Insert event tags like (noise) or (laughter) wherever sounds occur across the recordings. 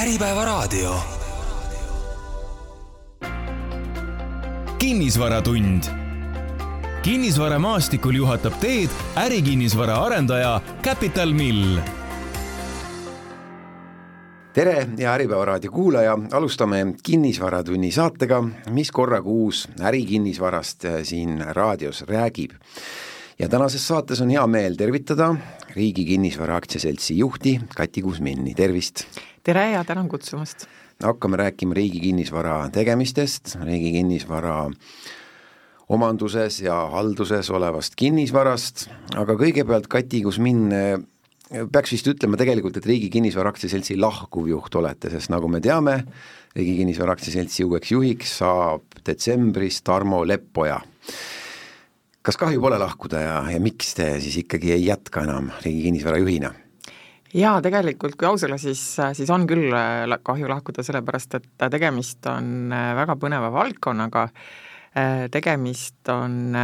Äripäevaraadio. kinnisvaratund. kinnisvaramaastikul juhatab teed ärikinnisvara arendaja Capital Mill tere ja Äripäeva raadio kuulaja, alustame Kinnisvaratunni saatega, mis korra kuus ärikinnisvarast siin raadios räägib. ja tänases saates on hea meel tervitada Riigi Kinnisvara Aktsiaseltsi juhti Kati Kusminni, tervist! Tere ja tänan kutsumast! hakkame rääkima riigi kinnisvara tegemistest, riigi kinnisvara omanduses ja halduses olevast kinnisvarast, aga kõigepealt Kati Kusmin, peaks vist ütlema tegelikult, et Riigi Kinnisvara Aktsiaseltsi lahkuv juht olete, sest nagu me teame, Riigi Kinnisvara Aktsiaseltsi uueks juhiks saab detsembris Tarmo Leppoja. kas kahju pole lahkuda ja, ja miks te siis ikkagi ei jätka enam Riigi Kinnisvara juhina? Jaa, tegelikult kui aus olla, siis, siis on küll kahju lahkuda, sellepärast et tegemist on väga põneva valdkonnaga, tegemist on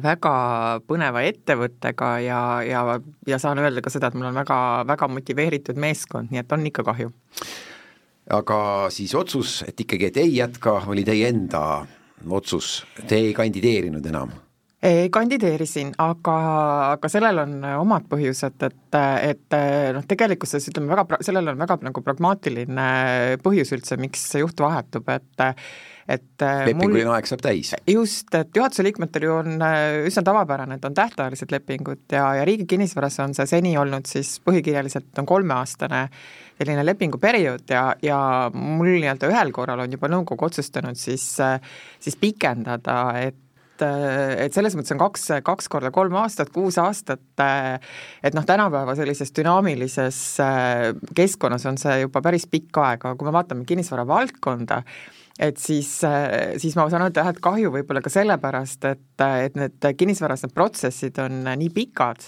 väga põneva ettevõttega ja, ja, ja saan öelda ka seda, et mul on väga, väga motiveeritud meeskond, nii et on ikka kahju. aga siis otsus, et ikkagi, et ei jätka, oli teie enda otsus, te ei kandideerinud enam? Kandideerisin, aga, aga sellel on omad põhjused, et, et noh, tegelikkuses ütleme väga, sellel on väga nagu pragmaatiline põhjus üldse, miks see juht vahetub, et et lepinguline mul, aeg saab täis. just, et juhatuse liikmetel ju on üsna tavapärane, et on tähtajalised lepingud ja, ja Riigi Kinnisvaras on see seni olnud siis põhikirjaliselt on kolmeaastane selline lepinguperiood ja, ja mul nii-öelda ühel korral on juba nõukogu otsustanud siis, siis pikendada, et et selles mõttes on kaks, kaks korda kolm aastat, kuus aastat, et noh, tänapäeva sellises dünaamilises keskkonnas on see juba päris pikk aeg, aga kui me vaatame kinnisvara valdkonda, et siis, siis ma saan öelda jah, et kahju võib-olla ka sellepärast, et, et need kinnisvaras need protsessid on nii pikad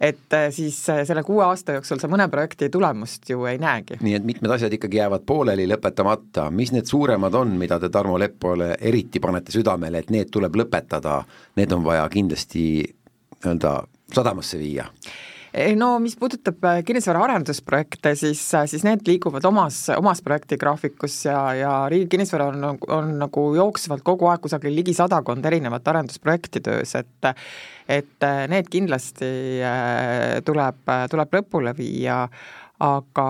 et äh, siis äh, selle kuue aasta jooksul sa mõne projekti tulemust ju ei näegi. nii et mitmed asjad ikkagi jäävad pooleli, lõpetamata, mis need suuremad on, mida te Tarmo Leppole eriti panete südamele, et need tuleb lõpetada, need on vaja kindlasti nii-öelda sadamasse viia? No mis puudutab äh, kinnisvara arendusprojekte, siis, siis need liiguvad omas, omas projektigraafikus ja, ja Riigi Kinnisvara on, on, on nagu jooksvalt kogu aeg kusagil ligi sadakond erinevat arendusprojekti töös, et et äh, need kindlasti äh, tuleb, tuleb lõpule viia, aga,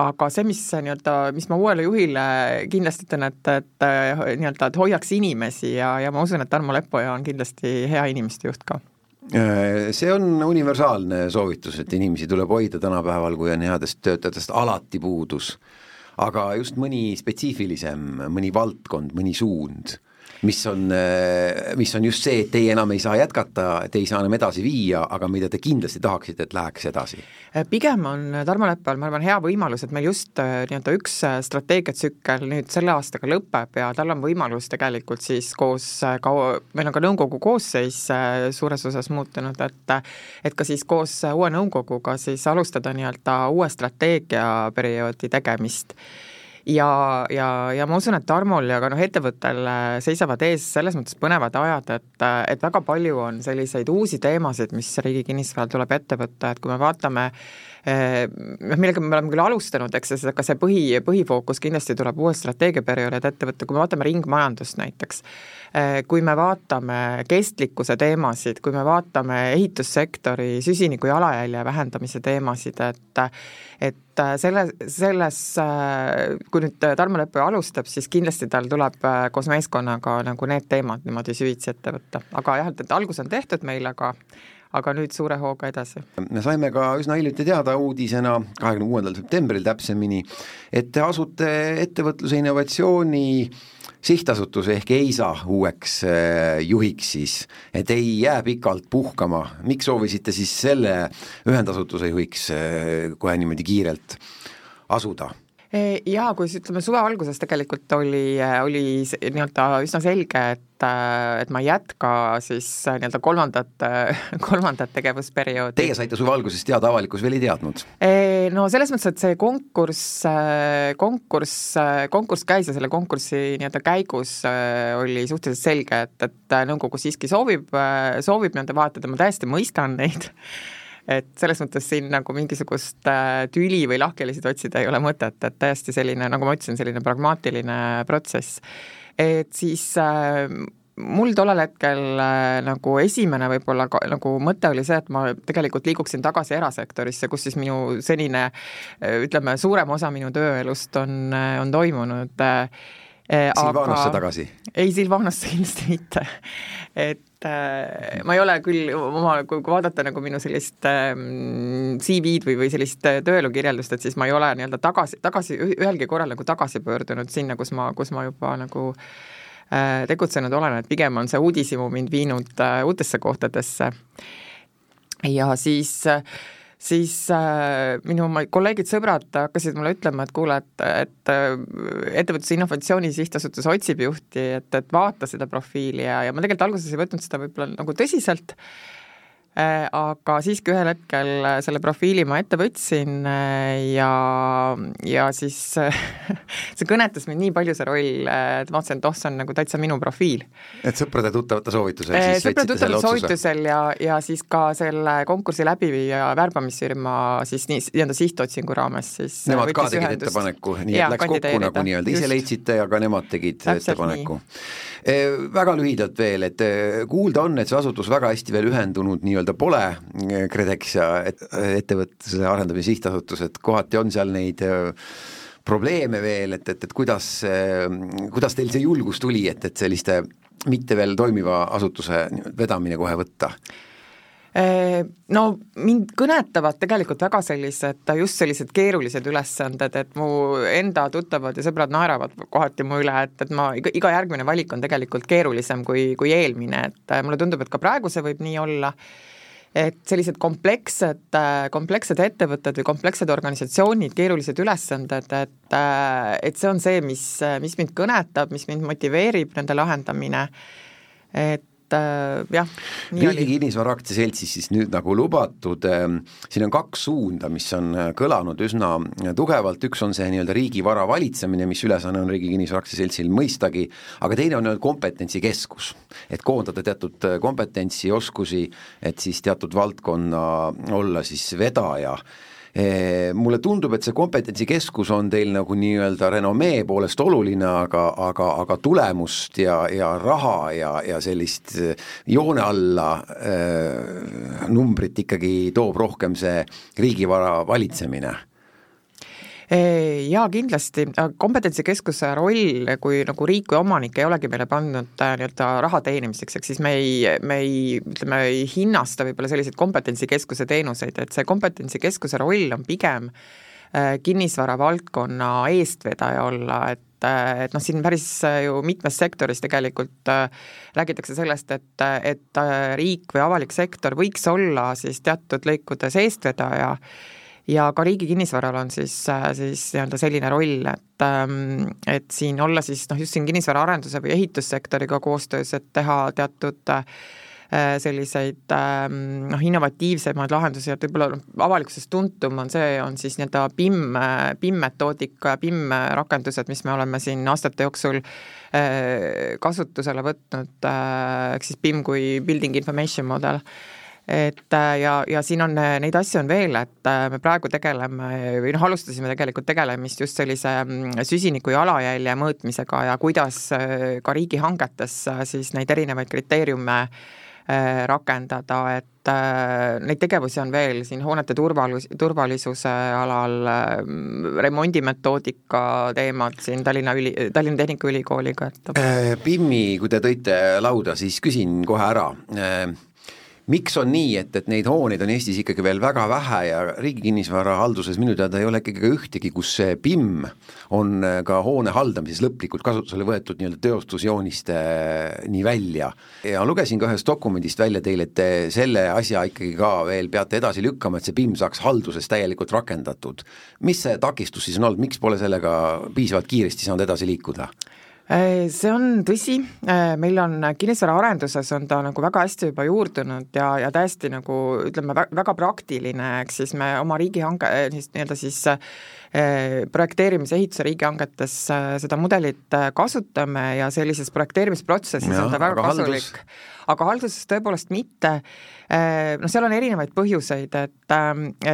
aga see, mis nii-öelda, mis ma uuele juhile kindlasti ütlen, et, et äh, nii-öelda, et hoiaks inimesi ja, ja ma usun, et Tarmo Leppoja on kindlasti hea inimeste juht ka see on universaalne soovitus, et inimesi tuleb hoida tänapäeval, kui on headest töötajatest alati puudus. aga just mõni spetsiifilisem, mõni valdkond, mõni suund mis on, äh, mis on just see, et teie enam ei saa jätkata, te ei saa enam edasi viia, aga mida te kindlasti tahaksite, et läheks edasi? Äh, pigem on Tarmo Leppal, ma arvan, hea võimalus, et meil just äh, nii-öelda üks strateegiatsükkel nüüd selle aastaga lõpeb ja tal on võimalus tegelikult siis koos ka, meil on ka nõukogu koosseis suures osas muutunud, et et ka siis koos uue nõukoguga siis alustada nii-öelda uue strateegiaperioodi tegemist ja, ja, ja ma usun, et Tarmol ja ka noh, ettevõttel äh, seisavad ees selles mõttes põnevad ajad, et, äh, et väga palju on selliseid uusi teemasid, mis Riigi Kinnisvaral tuleb ette võtta, et kui me vaatame noh, millega me oleme küll alustanud, eks aga see põhi, põhifookus kindlasti tuleb uues strateegiaperioodil ette võtta, kui me vaatame ringmajandust näiteks, kui me vaatame kestlikkuse teemasid, kui me vaatame ehitussektori süsiniku jalajälje vähendamise teemasid, et et selle, selles, äh, kui nüüd Tarmo Leppoja alustab, siis kindlasti tal tuleb äh, koos meeskonnaga nagu need teemad niimoodi süvitsi ette võtta, aga jah, et algus on tehtud meil, aga aga nüüd suure hooga edasi. me saime ka üsna hiljuti teada uudisena, kahekümne kuuendal septembril täpsemini, et te asute ettevõtluse innovatsiooni sihtasutuse ehk EISA uueks äh, juhiks siis, et ei jää pikalt puhkama, miks soovisite siis selle ühendasutuse juhiks äh, kohe niimoodi kiirelt asuda? Jaa, kui ütleme, suve alguses tegelikult oli, oli nii-öelda üsna selge, et et ma ei jätka siis nii-öelda kolmandat, (laughs) kolmandat tegevusperioodi. Teie saite suve alguses teada, avalikkus veel ei teadnud? No selles mõttes, et see konkurss, konkurss, konkurss käis ja selle konkursi nii-öelda käigus oli suhteliselt selge, et, et nõukogu siiski soovib, soovib nii-öelda vahetada, ma täiesti mõistan neid (laughs) et selles mõttes siin nagu mingisugust äh, tüli või lahkhelisid otsida ei ole mõtet, et täiesti selline, nagu ma ütlesin, selline pragmaatiline protsess. et siis äh, mul tollel hetkel äh, nagu esimene võib-olla nagu mõte oli see, et ma tegelikult liiguksin tagasi erasektorisse, kus siis minu senine äh, ütleme, suurem osa minu tööelust on, on toimunud Silvanosse tagasi? ei, Silvanosse kindlasti mitte. et äh, ma ei ole küll oma, kui vaadata nagu minu sellist äh, CV-d või, või sellist tööelukirjeldust, et siis ma ei ole nii-öelda tagasi, tagasi, ühelgi korral nagu tagasi pöördunud sinna, kus ma, kus ma juba nagu äh, tegutsenud olen, et pigem on see uudishimu mind viinud äh, uutesse kohtadesse. ja siis äh, siis äh, minu kolleegid-sõbrad hakkasid mulle ütlema, et kuule, et, et äh, Ettevõtluse Innovatsiooni Sihtasutus otsib juhti, et, et vaata seda profiili ja, ja ma tegelikult alguses ei võtnud seda võib-olla nagu tõsiselt Äh, aga siiski ühel hetkel äh, selle profiili ma ette võtsin äh, ja, ja siis (laughs) see kõnetas mind nii palju, see roll, et ma mõtlesin, et oh, see on nagu täitsa minu profiil. et sõprade-tuttavate soovitusel siis sõprade-tuttavate soovitusel ja, ja siis ka selle konkursi läbiviija värbamisfirma siis nii, nii-öelda sihtotsingu raames siis Nemad ka tegid ühendust. ettepaneku, nii et läks kokku nagu nii-öelda, ise leidsite ja ka nemad tegid Täpselt ettepaneku. Väga lühidalt veel, et kuulda on, et see asutus väga hästi veel ühendunud nii-öelda pole KredEx ja et, ettevõtluse arendamise sihtasutus, et kohati on seal neid äh, probleeme veel, et, et, et kuidas, äh, kuidas teil see julgus tuli, et, et selliste mitte veel toimiva asutuse vedamine kohe võtta? Äh, no mind kõnetavad tegelikult väga sellised, just sellised keerulised ülesanded, et mu enda tuttavad ja sõbrad naeravad kohati mu üle, et, et ma, iga, järgmine valik on tegelikult keerulisem kui, kui eelmine, et mulle tundub, et ka praegu see võib nii olla. Et sellised komplekssed, komplekssed ettevõtted või komplekssed organisatsioonid, keerulised ülesanded, et et see on see, mis, mis mind kõnetab, mis mind motiveerib, nende lahendamine, et et äh, jah, Riigi Kinnisvara Aktsiaseltsis siis nüüd nagu lubatud, ähm, siin on kaks suunda, mis on äh, kõlanud üsna tugevalt, üks on see nii-öelda riigivara valitsemine, mis ülesanne on Riigi Kinnisvara Aktsiaseltsil mõistagi, aga teine on kompetentsikeskus. et koondada teatud äh, kompetentsi, oskusi, et siis teatud valdkonna olla siis vedaja mulle tundub, et see kompetentsikeskus on teil nagu nii-öelda renomee poolest oluline, aga, aga, aga tulemust ja, ja raha ja, ja sellist eh, joone alla äh, numbrit ikkagi toob rohkem see riigivara valitsemine Jaa, kindlasti, kompetentsikeskuse roll, kui nagu riik kui omanik ei olegi meile pandud äh, nii-öelda raha teenimiseks, ehk siis me ei, me ei, ütleme, ei hinnasta võib-olla selliseid kompetentsikeskuse teenuseid, et see kompetentsikeskuse roll on pigem äh, kinnisvara valdkonna eestvedaja olla, et äh, et noh, siin päris ju mitmes sektoris tegelikult äh, räägitakse sellest, et, et riik või avalik sektor võiks olla siis teatud lõikudes eestvedaja ja ka Riigi Kinnisvaral on siis, äh, siis nii-öelda selline roll, et ähm, et siin olla siis noh, just siin kinnisvaraarenduse või ehitussektoriga koostöös, et teha teatud äh, selliseid ähm, noh, innovatiivsemaid lahendusi, et võib-olla noh, avalikkuses tuntum on see, on siis nii-öelda BIM, BIM-metoodika ja BIM-rakendused, mis me oleme siin aastate jooksul äh, kasutusele võtnud, ehk siis BIM kui Building Information Model et äh, ja, ja siin on, äh, neid asju on veel, et äh, me praegu tegeleme või noh, alustasime tegelikult tegelemist just sellise mm, süsiniku jalajälje mõõtmisega ja kuidas ka riigihangetes siis neid erinevaid kriteeriume rakendada, et neid tegevusi on veel siin hoonete turvalus, turvalisuse alal, remondimetoodika teemad siin Tallinna üli, Tallinna Tehnikaülikooliga, et BIM-i, kui te tõite lauda, siis küsin kohe ära miks on nii, et, et neid hooneid on Eestis ikkagi veel väga vähe ja Riigi Kinnisvara halduses minu teada ei ole ikkagi ka ühtegi, kus see BIM on äh, ka hoone haldamises lõplikult kasutusele võetud nii-öelda teostusjoonisteni välja. ja lugesin ka ühest dokumendist välja teile, et te selle asja ikkagi ka veel peate edasi lükkama, et see BIM saaks halduses täielikult rakendatud. mis see takistus siis on olnud, miks pole sellega piisavalt kiiresti saanud edasi liikuda? See on tõsi, meil on kinnisvaraarenduses on ta nagu väga hästi juba juurdunud ja, ja täiesti nagu ütleme, väga praktiline, ehk siis me oma riigihange, nii-öelda siis projekteerimise, ehituse riigihangetes seda mudelit kasutame ja sellises projekteerimisprotsessis ja, on ta väga kasulik. aga halduses tõepoolest mitte, noh, seal on erinevaid põhjuseid, et,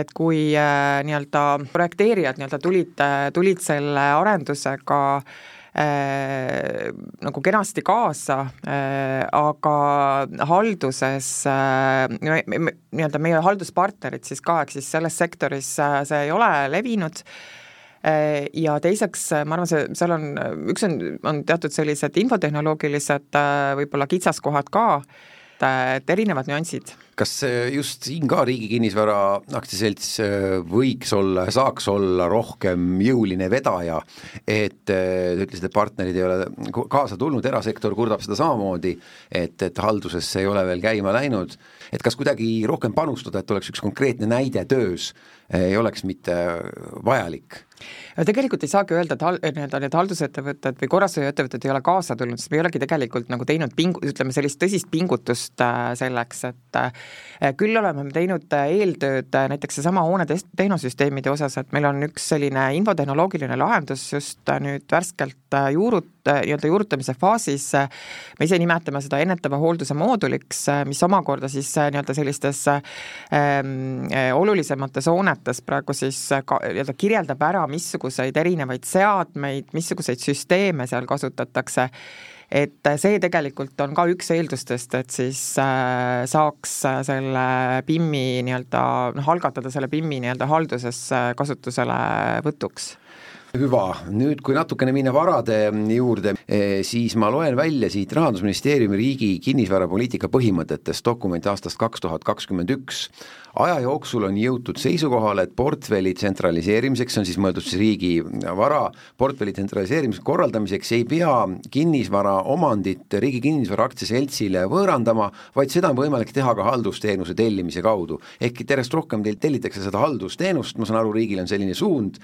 et kui nii-öelda projekteerijad nii-öelda tulid, tulid selle arendusega Äh, nagu kenasti kaasa äh,, aga halduses äh, nii-öelda meie halduspartnerid siis ka, ehk siis selles sektoris äh, see ei ole levinud. Äh, ja teiseks, ma arvan, see, seal on, üks on, on teatud sellised infotehnoloogilised äh, võib-olla kitsaskohad ka, et erinevad nüansid kas just siin ka Riigi Kinnisvara Aktsiaselts äh, võiks olla, saaks olla rohkem jõuline vedaja, et äh, te ütlesite, et partnerid ei ole kaasa tulnud, erasektor kurdab seda samamoodi, et, et haldusesse ei ole veel käima läinud, et kas kuidagi rohkem panustada, et oleks üks konkreetne näide töös, ei oleks mitte vajalik? Tegelikult ei saagi öelda, et hal-, nii-öelda need haldusettevõtted või korrashoiuettevõtted ei ole kaasa tulnud, sest me ei olegi tegelikult nagu teinud ping-, ütleme sellist tõsist pingutust äh, selleks, et äh, küll oleme me teinud äh, eeltööd näiteks seesama hoone tehnosüsteemide osas, et meil on üks selline infotehnoloogiline lahendus just nüüd värskelt juurut-, nii-öelda juurutamise faasis, me ise nimetame seda ennetava hoolduse mooduliks, mis omakorda siis nii-öelda sellistes ähm, olulisemates hoonetes praegu siis ka nii-öelda kirjeldab ära, missuguseid erinevaid seadmeid, missuguseid süsteeme seal kasutatakse, et see tegelikult on ka üks eeldustest, et siis äh, saaks selle PIM-i nii-öelda noh, algatada selle PIM-i nii-öelda halduses kasutuselevõtuks hüva, nüüd kui natukene minna varade juurde, eh, siis ma loen välja siit Rahandusministeeriumi riigi kinnisvarapoliitika põhimõtetest dokument aastast kaks tuhat kakskümmend üks. Aja jooksul on jõutud seisukohale, et portfelli tsentraliseerimiseks, see on siis mõeldud siis riigi vara, portfelli tsentraliseerimise korraldamiseks ei pea kinnisvara omandit Riigi Kinnisvara Aktsiaseltsile võõrandama, vaid seda on võimalik teha ka haldusteenuse tellimise kaudu. ehk järjest rohkem teil tellitakse seda haldusteenust, ma saan aru, riigil on selline suund,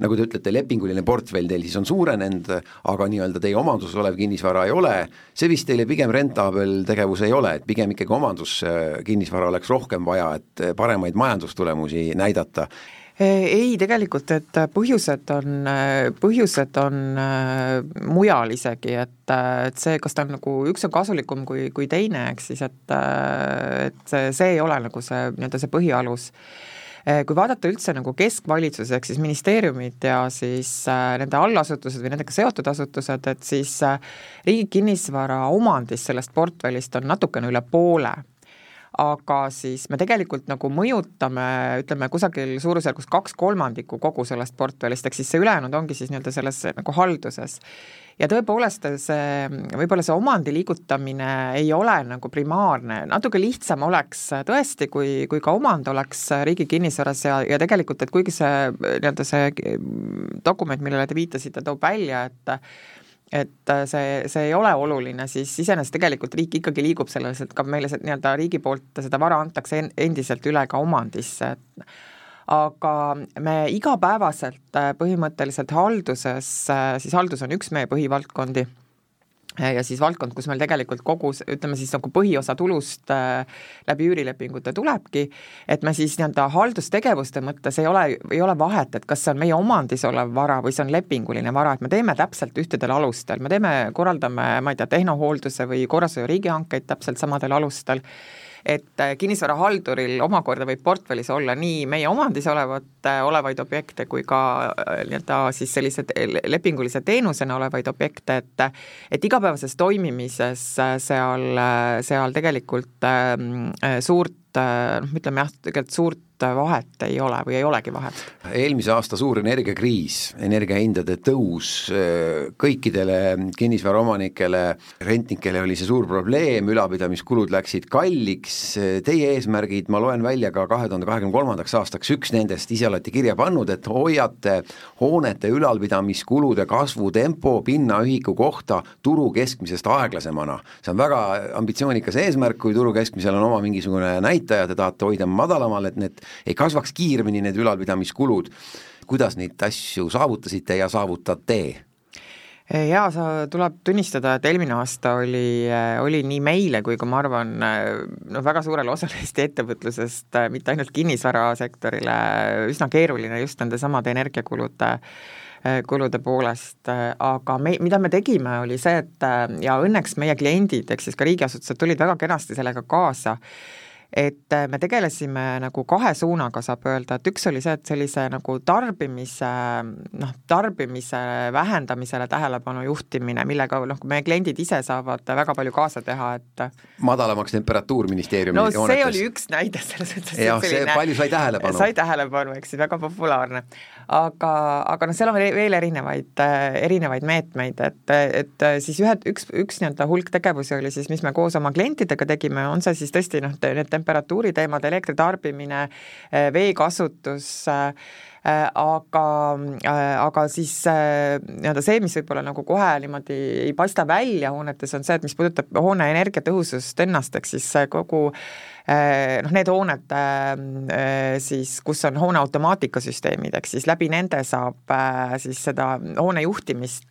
nagu te ütlete, lepinguline portfell teil siis on suurenenud, aga nii-öelda teie omanduses olev kinnisvara ei ole, see vist teile pigem rentaabel tegevus ei ole, et pigem ikkagi omanduskinnisvara oleks rohkem vaja, et paremaid majandustulemusi näidata. Ei, tegelikult, et põhjused on, põhjused on äh, mujal isegi, et, et see, kas ta on nagu, üks on kasulikum kui, kui teine, eks siis, et äh, et see, see ei ole nagu see nii-öelda see põhialus kui vaadata üldse nagu keskvalitsus, ehk siis ministeeriumid ja siis äh, nende allasutused või nendega seotud asutused, et siis äh, riigi kinnisvara omandis sellest portfellist on natukene üle poole aga siis me tegelikult nagu mõjutame, ütleme kusagil suurusjärgus kaks kolmandikku kogu sellest portfellist, ehk siis see ülejäänud ongi siis nii-öelda selles nagu halduses. Ja tõepoolest see, võib-olla see omandi liigutamine ei ole nagu primaarne, natuke lihtsam oleks tõesti, kui, kui ka omand oleks riigi kinnisvaras ja, ja tegelikult, et kuigi see nii-öelda see dokument, millele te viitasite, toob välja, et et see, see ei ole oluline, siis iseenesest tegelikult riik ikkagi liigub selles, et ka meile see nii-öelda riigi poolt seda vara antakse endiselt üle ka omandisse, et aga me igapäevaselt äh, põhimõtteliselt halduses, äh, siis haldus on üks meie põhivaldkondi, äh, ja siis valdkond, kus meil tegelikult kogu, ütleme siis nagu põhiosa tulust äh, läbi üürilepingute tulebki, et me siis nii-öelda haldustegevuste mõttes ei ole, ei ole vahet, et kas see on meie omandis olev vara või see on lepinguline vara, et me teeme täpselt ühtedel alustel, me teeme, korraldame, ma ei tea, tehnohoolduse või korrashoiu riigihankeid täpselt samadel alustel et äh, kinnisvarahalduril omakorda võib portfellis olla nii meie omandis olevat, äh, olevaid objekte kui ka äh, nii-öelda siis sellise lepingulise teenusena olevaid objekte, et et igapäevases toimimises seal, seal tegelikult ähm, suurt noh, ütleme jah, tegelikult suurt vahet ei ole või ei olegi vahet? eelmise aasta suur energiakriis, energiahindade tõus, kõikidele kinnisvaraomanikele, rentnikele oli see suur probleem, ülalpidamiskulud läksid kalliks, teie eesmärgid, ma loen välja ka kahe tuhande kahekümne kolmandaks aastaks, üks nendest ise olete kirja pannud, et hoiate hoonete ülalpidamiskulude kasvutempo pinnaühiku kohta turu keskmisest aeglasemana. see on väga ambitsioonikas eesmärk, kui turu keskmisel on oma mingisugune näitaja, te tahate hoida madalamal, et need ei kasvaks kiiremini, need ülalpidamiskulud. kuidas neid asju saavutasite ja saavutate? jaa, sa, tuleb tunnistada, et eelmine aasta oli, oli nii meile kui ka ma arvan, no väga suurele osale (laughs) Eesti ettevõtlusest, mitte ainult kinnisvarasektorile, üsna keeruline just nende samade energiakulude kulude poolest, aga me, mida me tegime, oli see, et ja õnneks meie kliendid, ehk siis ka riigiasutused tulid väga kenasti sellega kaasa, et äh, me tegelesime nagu kahe suunaga, saab öelda, et üks oli see, et sellise nagu tarbimise noh, tarbimise vähendamisele tähelepanu juhtimine, millega noh, meie kliendid ise saavad väga palju kaasa teha, et madalamaks temperatuur ministeeriumi no see hoonetes. oli üks näide selles mõttes. jah, see palju sai tähelepanu. sai tähelepanu, eks ju, väga populaarne. Aga, aga noh, seal on veel erinevaid, erinevaid meetmeid, et, et siis ühed, üks, üks nii-öelda hulk tegevusi oli siis, mis me koos oma klientidega tegime, on see siis tõesti noh, need temperatuuri teemad, elektritarbimine, eh, veekasutus, eh, aga, aga siis nii-öelda see, mis võib-olla nagu kohe niimoodi ei paista välja hoonetes, on see, et mis puudutab hoone energiatõhusust ennast, ehk siis kogu Äh, noh, need hooned äh, siis, kus on hoone automaatikasüsteemid, ehk siis läbi nende saab äh, siis seda hoone juhtimist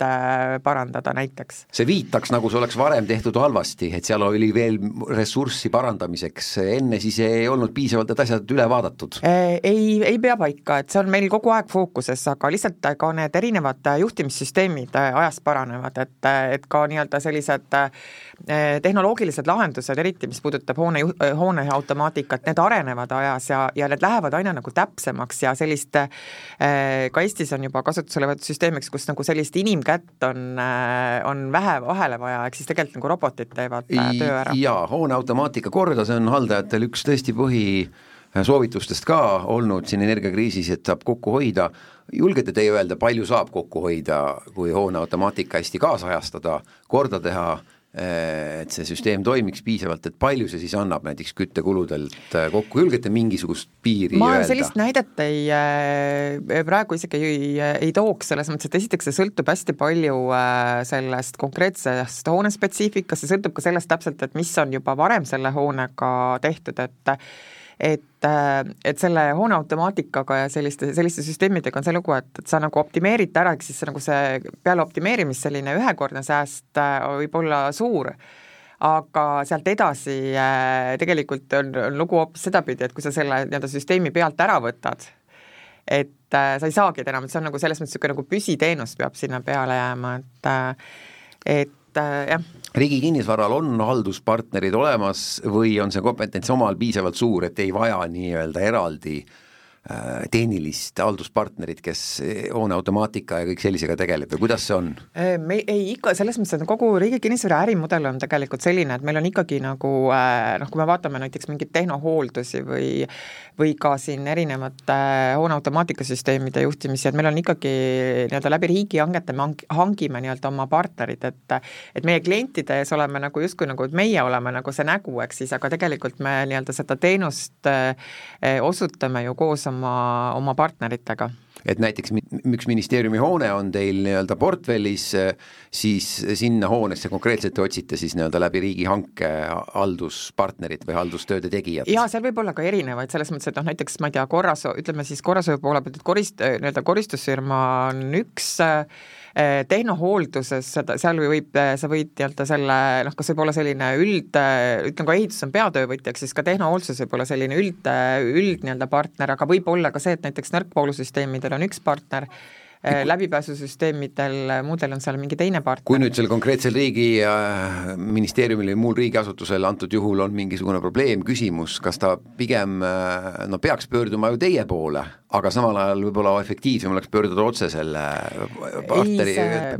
parandada näiteks. see viitaks, nagu see oleks varem tehtud halvasti, et seal oli veel ressurssi parandamiseks, enne siis ei olnud piisavalt need asjad üle vaadatud? Ei, ei pea paika, et see on meil kogu aeg fookuses, aga lihtsalt ka need erinevad juhtimissüsteemid ajas paranevad, et, et ka nii-öelda sellised tehnoloogilised lahendused, eriti mis puudutab hoone, hoone automaatikat, need arenevad ajas ja, ja need lähevad aina nagu täpsemaks ja sellist äh, ka Eestis on juba kasutusele võetud süsteemiks, kus nagu sellist inimkätt on, äh, on vähe vahele vaja, ehk siis tegelikult nagu robotid teevad äh, töö ära. jaa, hoone automaatika korda, see on haldajatel üks tõesti põhi soovitustest ka olnud siin energiakriisis, et saab kokku hoida, julgete teie öelda, palju saab kokku hoida, kui hoone automaatika hästi kaasajastada, korda teha Eh, et see süsteem toimiks piisavalt, et palju see siis annab näiteks küttekuludelt eh, kokku, julgete mingisugust piiri ma öelda? sellist näidet ei, eh, praegu isegi ei, ei tooks, selles mõttes, et esiteks see sõltub hästi palju sellest konkreetsest hoone spetsiifikast, see sõltub ka sellest täpselt, et mis on juba varem selle hoonega tehtud, et et, äh, et selle hoone automaatikaga ja selliste, selliste süsteemidega on see lugu, et, et sa nagu optimeerid ära, ehk siis nagu see peale optimeerimist selline ühekordne sääst äh, võib olla suur, aga sealt edasi äh, tegelikult on, on lugu hoopis sedapidi, et kui sa selle nii-öelda süsteemi pealt ära võtad, et sa ei saagi enam, et see on nagu selles mõttes niisugune nagu püsiteenus peab sinna peale jääma, et et jah riigi kinnisvaral on halduspartnerid olemas või on see kompetents omal piisavalt suur, et ei vaja nii-öelda eraldi äh, Äh, tehnilist halduspartnerit, kes hoone automaatika ja kõik sellisega tegeleb või kuidas see on? Äh, me ei ikka, selles mõttes, et kogu Riigi Kinnisvara ärimudel on tegelikult selline, et meil on ikkagi nagu äh, noh, kui me vaatame näiteks mingeid tehnohooldusi või või ka siin erinevate hoone automaatikasüsteemide juhtimisi, et meil on ikkagi nii-öelda läbi riigihangete me hangime nii-öelda oma partnerid, et et meie klientide ees oleme nagu justkui nagu, meie oleme nagu see nägu, eks siis, aga tegelikult me nii-öelda seda teenust osutame ju koos oma, oma partneritega et näiteks üks ministeeriumi hoone on teil nii-öelda portfellis, siis sinna hoonesse konkreetselt te otsite siis nii-öelda läbi riigihanke halduspartnerit või haldustööde tegijat? jaa, seal võib olla ka erinevaid, selles mõttes, et noh, näiteks ma ei tea, korras, ütleme siis korrashoiu poole pealt, et korist-, nii-öelda koristusfirma on üks äh, tehnohoolduses seda, seal võib, eh, sa võid nii-öelda selle noh, kas võib olla selline üld, eh, ütleme, kui ehitus on peatöövõtja, siis ka tehnohoolduses võib olla selline üld, üld nii-öelda partner, aga võib olla ka see, et näiteks nõrkpoolusüsteemidel on üks partner, Äh, läbipääsusüsteemidel, äh, muudel on seal mingi teine partner. kui nüüd sellel konkreetsel riigi äh, ministeeriumil või muul riigiasutusel antud juhul on mingisugune probleem, küsimus, kas ta pigem no peaks pöörduma ju teie poole, aga samal ajal võib-olla efektiivsem oleks pöörduda otse selle partneri,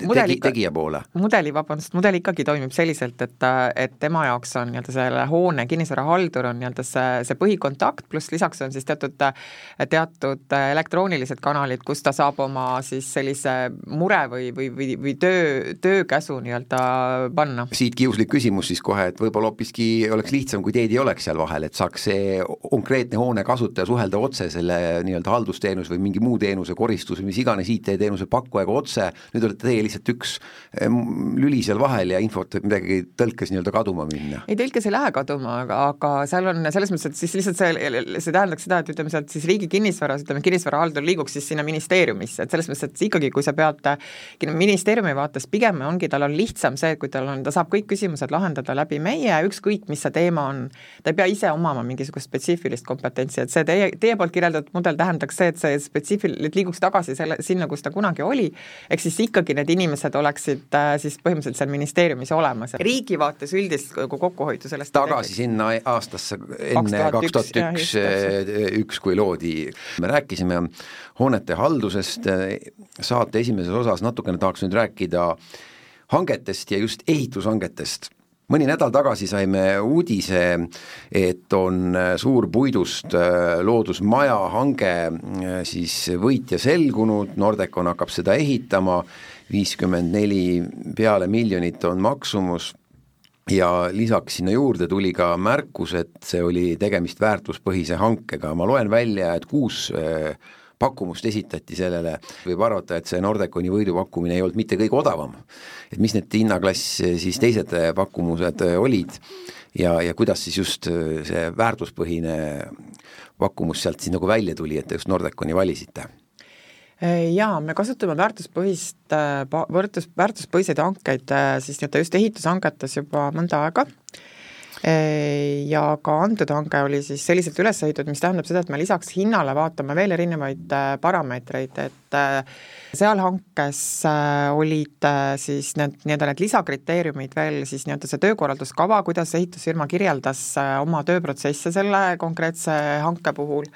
tegi, tegija poole? mudeli, vabandust, mudel ikkagi toimib selliselt, et, et tema jaoks on nii-öelda selle hoone kinnisvarahaldur on nii-öelda see, see põhikontakt, pluss lisaks on siis teatud, teatud elektroonilised kanalid, kus ta saab oma siis sellise mure või, või, või, või töö, töökäsu nii-öelda panna. siit kiuslik küsimus siis kohe, et võib-olla hoopiski oleks lihtsam, kui teid ei oleks seal vahel, et saaks see konkreetne hoone kasutaja suhelda otse selle nii-öelda haldusteenus või mingi muu teenuse, koristus või mis iganes IT-teenuse pakkujaga otse, nüüd olete teie lihtsalt üks lüli seal vahel ja infot võib midagi tõlkes nii-öelda kaduma minna? ei, tõlkes ei lähe kaduma, aga, aga seal on selles mõttes, et siis lihtsalt see, see tähendaks seda, et ütleme sealt siis riigi kinnisvaras, ütleme kinnisvarahaldur liiguks siis sinna ministeeriumisse, et selles mõttes, et ikkagi, kui sa pead ministeeriumi vaates pigem ongi, tal on lihtsam see, kui tal on, ta saab kõik küsimused lahendada läbi meie, ükskõik mis see teema on, ta ei pea ise omama mingisugust spetsiifilist kompetentsi, et see teie, teie poolt kirjeldatud mudel tähendaks see, et see spetsiifil-, et liiguks tagasi selle, sinna, kus ta kunagi oli, ehk siis ikkagi need inimesed oleksid äh, siis põhimõtteliselt seal ministeeriumis olemas. riigi vaates üldist kokkuhoidu sellest tagasi sinna aastasse enne kaks tuhat üks, üks, kui loodi, me rääkisime hoonete haldusest, saate esimeses osas natukene tahaks nüüd rääkida hangetest ja just ehitushangetest mõni nädal tagasi saime uudise, et on suur puidust äh, loodusmaja hange äh, siis võitja selgunud, Nordecon hakkab seda ehitama, viiskümmend neli peale miljonit on maksumus. Ja lisaks sinna juurde tuli ka märkus, et see oli tegemist väärtuspõhise hankega, ma loen välja, et kuus äh, pakkumust esitati sellele, võib arvata, et see Nordeconi võidupakkumine ei olnud mitte kõige odavam. et mis need hinnaklass siis teised pakkumused olid ja, ja kuidas siis just see väärtuspõhine pakkumus sealt siis nagu välja tuli, et te just Nordeconi valisite? jaa, me kasutame väärtuspõhist, võrdlus, väärtuspõhiseid hankeid siis nii-öelda just ehitushangetes juba mõnda aega ja ka antud hange oli siis selliselt üles ehitatud, mis tähendab seda, et me lisaks hinnale vaatame veel erinevaid äh, parameetreid, et äh, seal hankes äh, olid siis need nii-öelda need lisakriteeriumid veel siis nii-öelda see töökorralduskava, kuidas ehitusfirma kirjeldas oma tööprotsesse selle konkreetse hanke puhul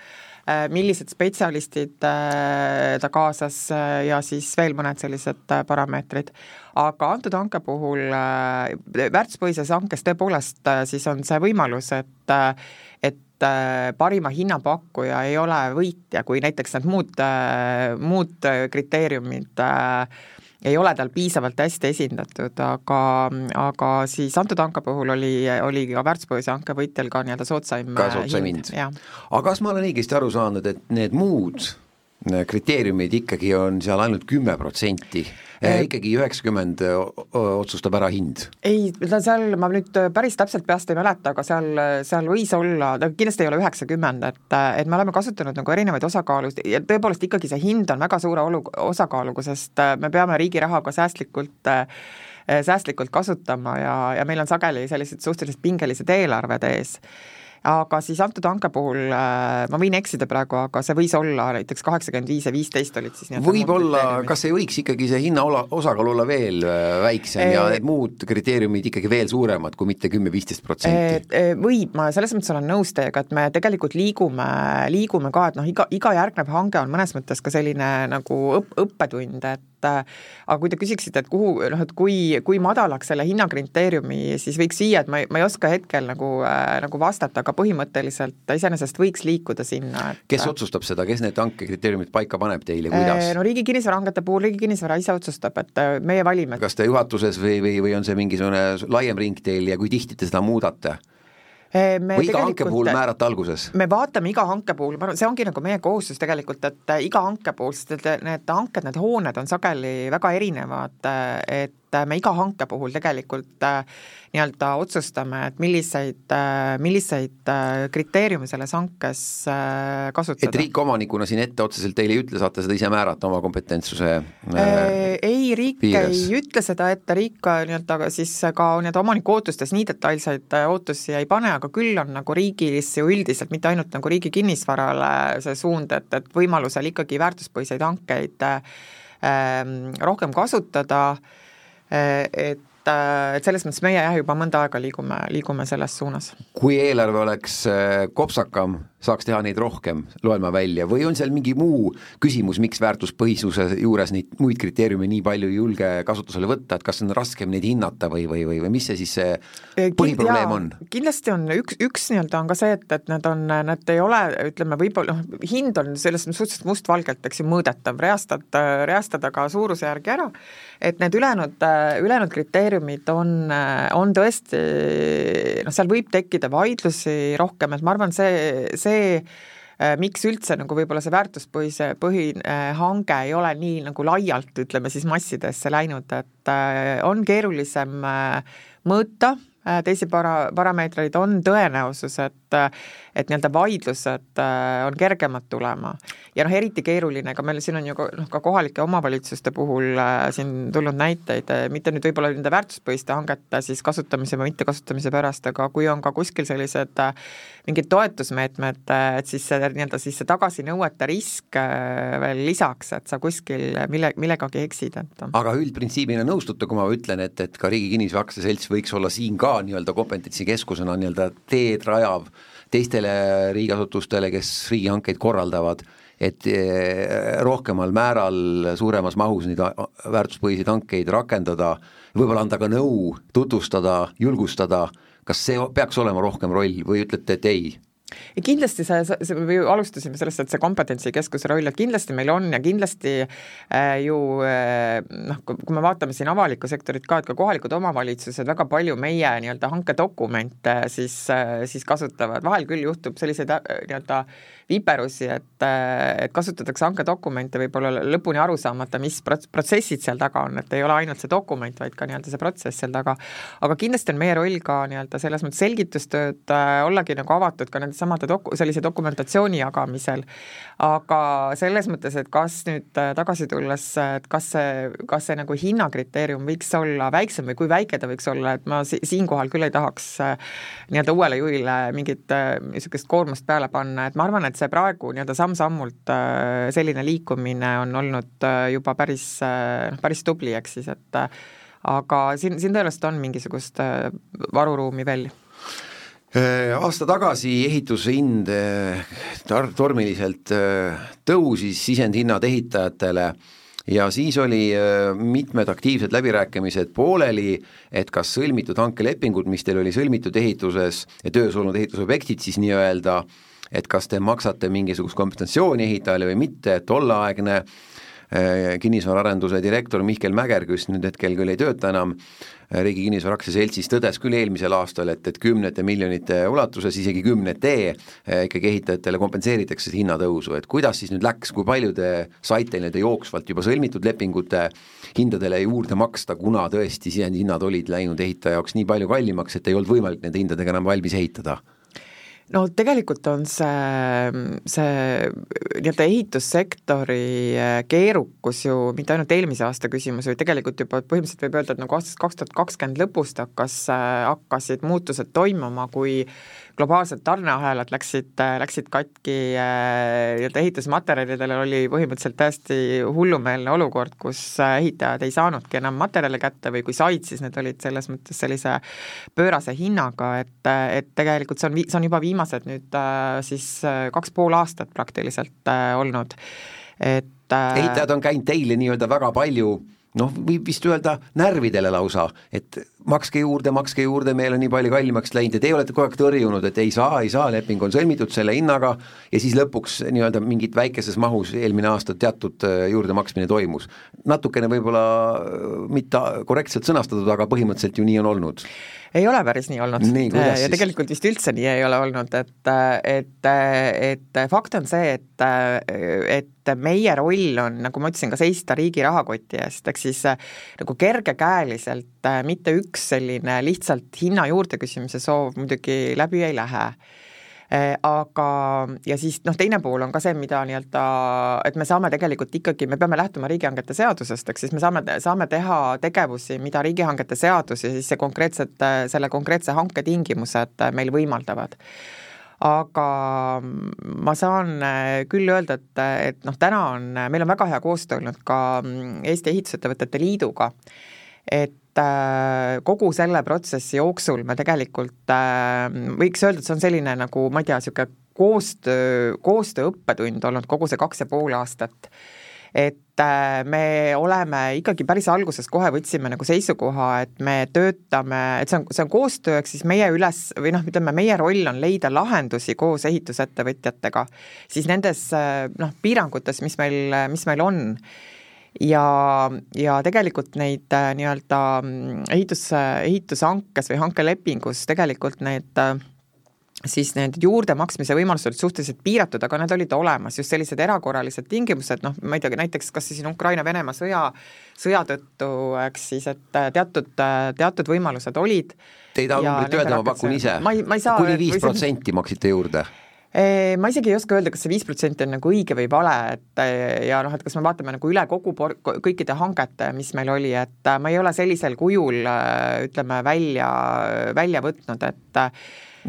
millised spetsialistid äh, ta kaasas äh, ja siis veel mõned sellised parameetrid. aga antud hanke puhul, väärtuspõhises hankes tõepoolest siis on see võimalus, et et parima hinnapakkuja ei ole võitja, kui näiteks need muud, muud kriteeriumid äh, ei ole tal piisavalt hästi esindatud, aga, aga siis antud hanke puhul oli, oli ka väärtuspõhise hanke võitjal ka nii-öelda soodsaim ka soodsaim hind, hind.. aga kas ma olen õigesti aru saanud, et need muud kriteeriumid ikkagi on seal ainult kümme protsenti. Äh, ikkagi üheksakümmend otsustab ära hind? ei, ta seal, ma nüüd päris täpselt peast ei mäleta, aga seal, seal võis olla, ta kindlasti ei ole üheksakümmend, et, et me oleme kasutanud nagu erinevaid osakaalusid. Ja tõepoolest ikkagi see hind on väga suure olu-, osakaaluga, sest me peame riigi rahaga säästlikult säästlikult kasutama ja, ja meil on sageli sellised suhteliselt pingelised eelarved ees aga siis antud hanke puhul äh, ma võin eksida praegu, aga see võis olla näiteks kaheksakümmend viis ja viisteist olid siis võib-olla, kas ei võiks ikkagi see hinna ola, osakaal olla veel äh, väiksem e ja need muud kriteeriumid ikkagi veel suuremad kui mitte kümme-viisteist protsenti? Võib, ma selles mõttes olen nõus teiega, et me tegelikult liigume, liigume ka, et noh, iga, iga järgnev hange on mõnes mõttes ka selline nagu õpp, õppetund, et aga kui te küsiksite, et kuhu, noh et kui, kui madalaks selle hinnakriteeriumi siis võiks viia, et ma ei, ma ei oska hetkel nagu äh,, nagu vastata, aga põhimõtteliselt ta iseenesest võiks liikuda sinna, et kes otsustab seda, kes need hankekriteeriumid paika paneb teile, kuidas? no Riigi Kinnisvarahangete puhul Riigi Kinnisvara ise otsustab, et äh, meie valime. kas te juhatuses või, või, või on see mingisugune laiem ring teil ja kui tihti te seda muudate? Me või iga hanke puhul määrata alguses? me vaatame iga hanke puhul, ma arvan, see ongi nagu meie kohustus tegelikult, et iga hanke puhul, sest et need hanked, need hooned on sageli väga erinevad, et et me iga hanke puhul tegelikult äh, nii-öelda otsustame, et milliseid, äh, milliseid äh, kriteeriume selles hankes kasutada. et riik omanikuna siin ette otseselt teile ei ütle, saate seda ise määrata oma kompetentsuse ei, riik piires. ei ütle seda ette, riik nii-öelda siis ka nii-öelda omaniku ootustes nii detailseid ootusi ei pane, aga küll on nagu riigis ju üldiselt, mitte ainult nagu riigi kinnisvarale see suund, et, et võimalusel ikkagi väärtuspõhiseid hankeid ähm, rohkem kasutada äh,, Eh, et äh, et selles mõttes meie jah, juba mõnda aega liigume, liigume selles suunas. kui eelarve oleks äh, kopsakam, saaks teha neid rohkem, loen ma välja, või on seal mingi muu küsimus, miks väärtuspõhisuse juures neid muid kriteeriume nii palju ei julge kasutusele võtta, et kas on raskem neid hinnata või, või, või, või mis see siis see äh, põhiprobleem on? kindlasti on üks, üks nii-öelda on ka see, et, et need on, need ei ole, ütleme võib-olla noh, hind on selles suhteliselt mustvalgelt, eks ju, mõõdetav, reastad, reastada ka suurusjärgi ära et need ülejäänud, ülejäänud kriteeriumid on, on tõesti noh, seal võib tekkida vaidlusi rohkem, et ma arvan, see, see miks üldse nagu võib-olla see väärtuspõhise, põhine hange ei ole nii nagu laialt, ütleme siis massidesse läinud, et on keerulisem mõõta teisi para-, parameetreid, on tõenäosus, et et nii-öelda vaidlused äh, on kergemad tulema. ja noh, eriti keeruline, ega meil siin on ju ka noh, ka kohalike omavalitsuste puhul äh, siin tulnud näiteid, äh, mitte nüüd võib-olla nende väärtuspõhiste hangete siis kasutamise või mittekasutamise pärast, aga kui on ka kuskil sellised mingid toetusmeetmed, et siis see nii-öelda siis see tagasinõuete risk veel lisaks, et sa kuskil mille, millegagi eksid, et aga üldprintsiibina nõustute, kui ma ütlen, et, et ka Riigi Kinnisvara Aktsiaselts võiks olla siin ka nii-öelda kompetentsikeskusena nii-öelda teed rajav teistele riigiasutustele, kes riigihankeid korraldavad, et eh, rohkemal määral, suuremas mahus neid väärtuspõhiseid hankeid rakendada, võib-olla anda ka nõu, tutvustada, julgustada, kas see peaks olema rohkem roll või ütlete, et ei? ja kindlasti see, see, me ju alustasime sellest, et see kompetentsikeskuse roll, et kindlasti meil on ja kindlasti äh, ju äh, noh, kui me vaatame siin avalikku sektorit ka, et ka kohalikud omavalitsused väga palju meie nii-öelda hankedokumente siis äh,, siis kasutavad, vahel küll juhtub selliseid äh, nii-öelda viperusi, et, äh, et kasutatakse hankedokumente võib-olla lõpuni aru saamata, mis prots-, protsessid seal taga on, et ei ole ainult see dokument, vaid ka nii-öelda see protsess seal taga. aga kindlasti on meie roll ka nii-öelda selles mõttes selgitustööd äh,, ollagi nagu avatud ka nendes samade doku-, sellise dokumentatsiooni jagamisel, aga selles mõttes, et kas nüüd äh, tagasi tulles, et kas see, kas see nagu hinnakriteerium võiks olla väiksem või kui väike ta võiks olla, et ma si-, siinkohal küll ei tahaks äh, nii-öelda uuele juhile mingit äh, niisugust koormust peale panna, et ma arvan, et see praegu nii-öelda samm-sammult selline liikumine on olnud juba päris, noh, päris tubli, eks siis, et aga siin, siin tõenäoliselt on mingisugust varuruumi veel. Äh, aasta tagasi ehituse hind äh, tar-, tormiliselt äh, tõusis, sisendhinnad ehitajatele ja siis oli mitmed aktiivsed läbirääkimised pooleli, et kas sõlmitud hankelepingud, mis teil oli sõlmitud ehituses ja töös olnud ehitusobjektid siis nii-öelda, et kas te maksate mingisugust kompensatsiooni ehitajale või mitte, tolleaegne kinnisvaraarenduse direktor Mihkel Mäger, kes nüüd hetkel küll ei tööta enam, Riigi Kinnisvara Aktsiaseltsis tõdes küll eelmisel aastal, et, et kümnete miljonite ulatuses, isegi kümnete eh, ikkagi ehitajatele kompenseeritakse hinnatõusu, et kuidas siis nüüd läks, kui palju te saite nii-öelda jooksvalt juba sõlmitud lepingute hindadele juurde maksta, kuna tõesti sisendhinnad olid läinud ehitaja jaoks nii palju kallimaks, et ei olnud võimalik nende hindadega enam valmis ehitada? No tegelikult on see, see nii-öelda ehitussektori äh, keerukus ju mitte ainult eelmise aasta küsimus, vaid tegelikult juba põhimõtteliselt võib öelda, et nagu aastast kaks tuhat kakskümmend lõpust hakkas, äh, hakkasid muutused toimuma, kui globaalsed tarneahelad läksid, läksid katki, äh, nii-öelda ehitusmaterjalidel oli põhimõtteliselt täiesti hullumeelne olukord, kus äh, ehitajad ei saanudki enam materjale kätte või kui said, siis need olid selles mõttes sellise pöörase hinnaga, et, et tegelikult see on, see on juba viimased nüüd äh, siis kaks pool aastat praktiliselt olnud, et ehitajad on käinud teile nii-öelda väga palju noh, võib vist öelda närvidele lausa, et makske juurde, makske juurde, meil on nii palju kallimaks läinud ja teie olete kogu aeg tõrjunud, et ei saa, ei saa, leping on sõlmitud selle hinnaga ja siis lõpuks nii-öelda mingit väikeses mahus eelmine aasta teatud äh, juurdemaksmine toimus. natukene võib-olla äh, mitte korrektselt sõnastatud, aga põhimõtteliselt ju nii on olnud ei ole päris nii olnud. ja siis? tegelikult vist üldse nii ei ole olnud, et, et, et fakt on see, et, et meie roll on, nagu ma ütlesin, ka seista riigi rahakoti eest, ehk siis nagu kergekäeliselt mitte üks selline lihtsalt hinna juurde küsimise soov muidugi läbi ei lähe Äh, aga, ja siis noh, teine pool on ka see, mida nii-öelda, et me saame tegelikult ikkagi, me peame lähtuma riigihangete seadusest, ehk siis me saame, saame teha tegevusi, mida riigihangete seadus ja siis see konkreetset, selle konkreetse hanke tingimused meil võimaldavad. Aga ma saan küll öelda, et, et noh, täna on, meil on väga hea koostöö olnud ka Eesti Ehitusettevõtete Liiduga, et Äh, kogu selle protsessi jooksul me tegelikult äh, võiks öelda, et see on selline nagu ma ei tea, niisugune koostöö, koostöö õppetund olnud kogu see kaks ja pool aastat. et äh, me oleme ikkagi päris alguses kohe võtsime nagu seisukoha, et me töötame, et see on, see on koostöö, ehk siis meie üles või noh, ütleme meie roll on leida lahendusi koos ehitusettevõtjatega siis nendes noh, piirangutes, mis meil, mis meil on ja, ja tegelikult neid äh, nii-öelda mm, ehitus, ehitushankes või hankelepingus tegelikult need äh, siis need juurdemaksmise võimalused olid suhteliselt piiratud, aga nad olid olemas, just sellised erakorralised tingimused, noh, ma ei tea, näiteks kas siis Ukraina-Venemaa sõja, sõja tõttu, eks siis, et teatud, teatud võimalused olid. Te ei taha numbrit öelda, ma pakun ise. kuni viis protsenti maksite juurde ma isegi ei oska öelda, kas see viis protsenti on nagu õige või vale, et ja noh, et kas me vaatame nagu üle kogu por-, kõikide hangete, mis meil oli, et ma ei ole sellisel kujul ütleme, välja, välja võtnud, et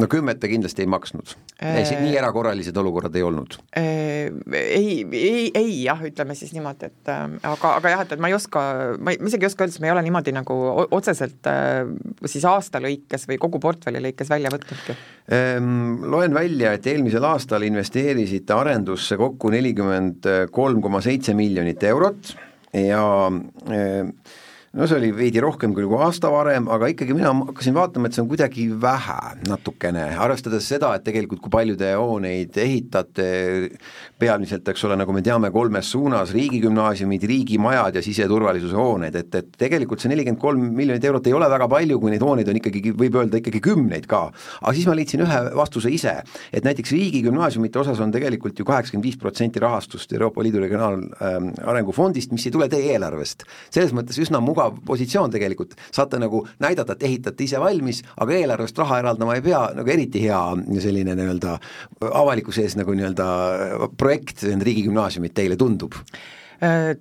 no kümmet te kindlasti ei maksnud äh,? nii erakorralised olukorrad ei olnud äh,? Ei, ei, ei jah, ütleme siis niimoodi, et äh, aga, aga jah, et, et ma ei oska, ma ei, ma isegi ei oska öelda, sest me ei ole niimoodi nagu otseselt äh, siis aasta lõikes või kogu portfelli lõikes välja võtnudki ähm,. Loen välja, et eelmisel aastal investeerisite arendusse kokku nelikümmend kolm koma seitse miljonit eurot ja äh, no see oli veidi rohkem küll kui aasta varem, aga ikkagi mina hakkasin vaatama, et see on kuidagi vähe natukene, arvestades seda, et tegelikult kui palju te hooneid ehitate, peamiselt, eks ole, nagu me teame, kolmes suunas, riigigümnaasiumid, riigimajad ja siseturvalisuse hooned, et, et tegelikult see nelikümmend kolm miljonit eurot ei ole väga palju, kui neid hooneid on ikkagi, võib öelda ikkagi kümneid ka. aga siis ma leidsin ühe vastuse ise, et näiteks riigigümnaasiumite osas on tegelikult ju kaheksakümmend viis protsenti rahastust Euroopa Liidu Regionaalarengu ähm, Fondist, mis ei tule teie eelarvest. selles mõttes üsna mugav mugav positsioon tegelikult, saate nagu näidata, et ehitate ise valmis, aga eelarvest raha eraldama ei pea, nagu eriti hea selline nii-öelda avalikkuse ees nagu nii-öelda projekt, riigigümnaasiumid teile tundub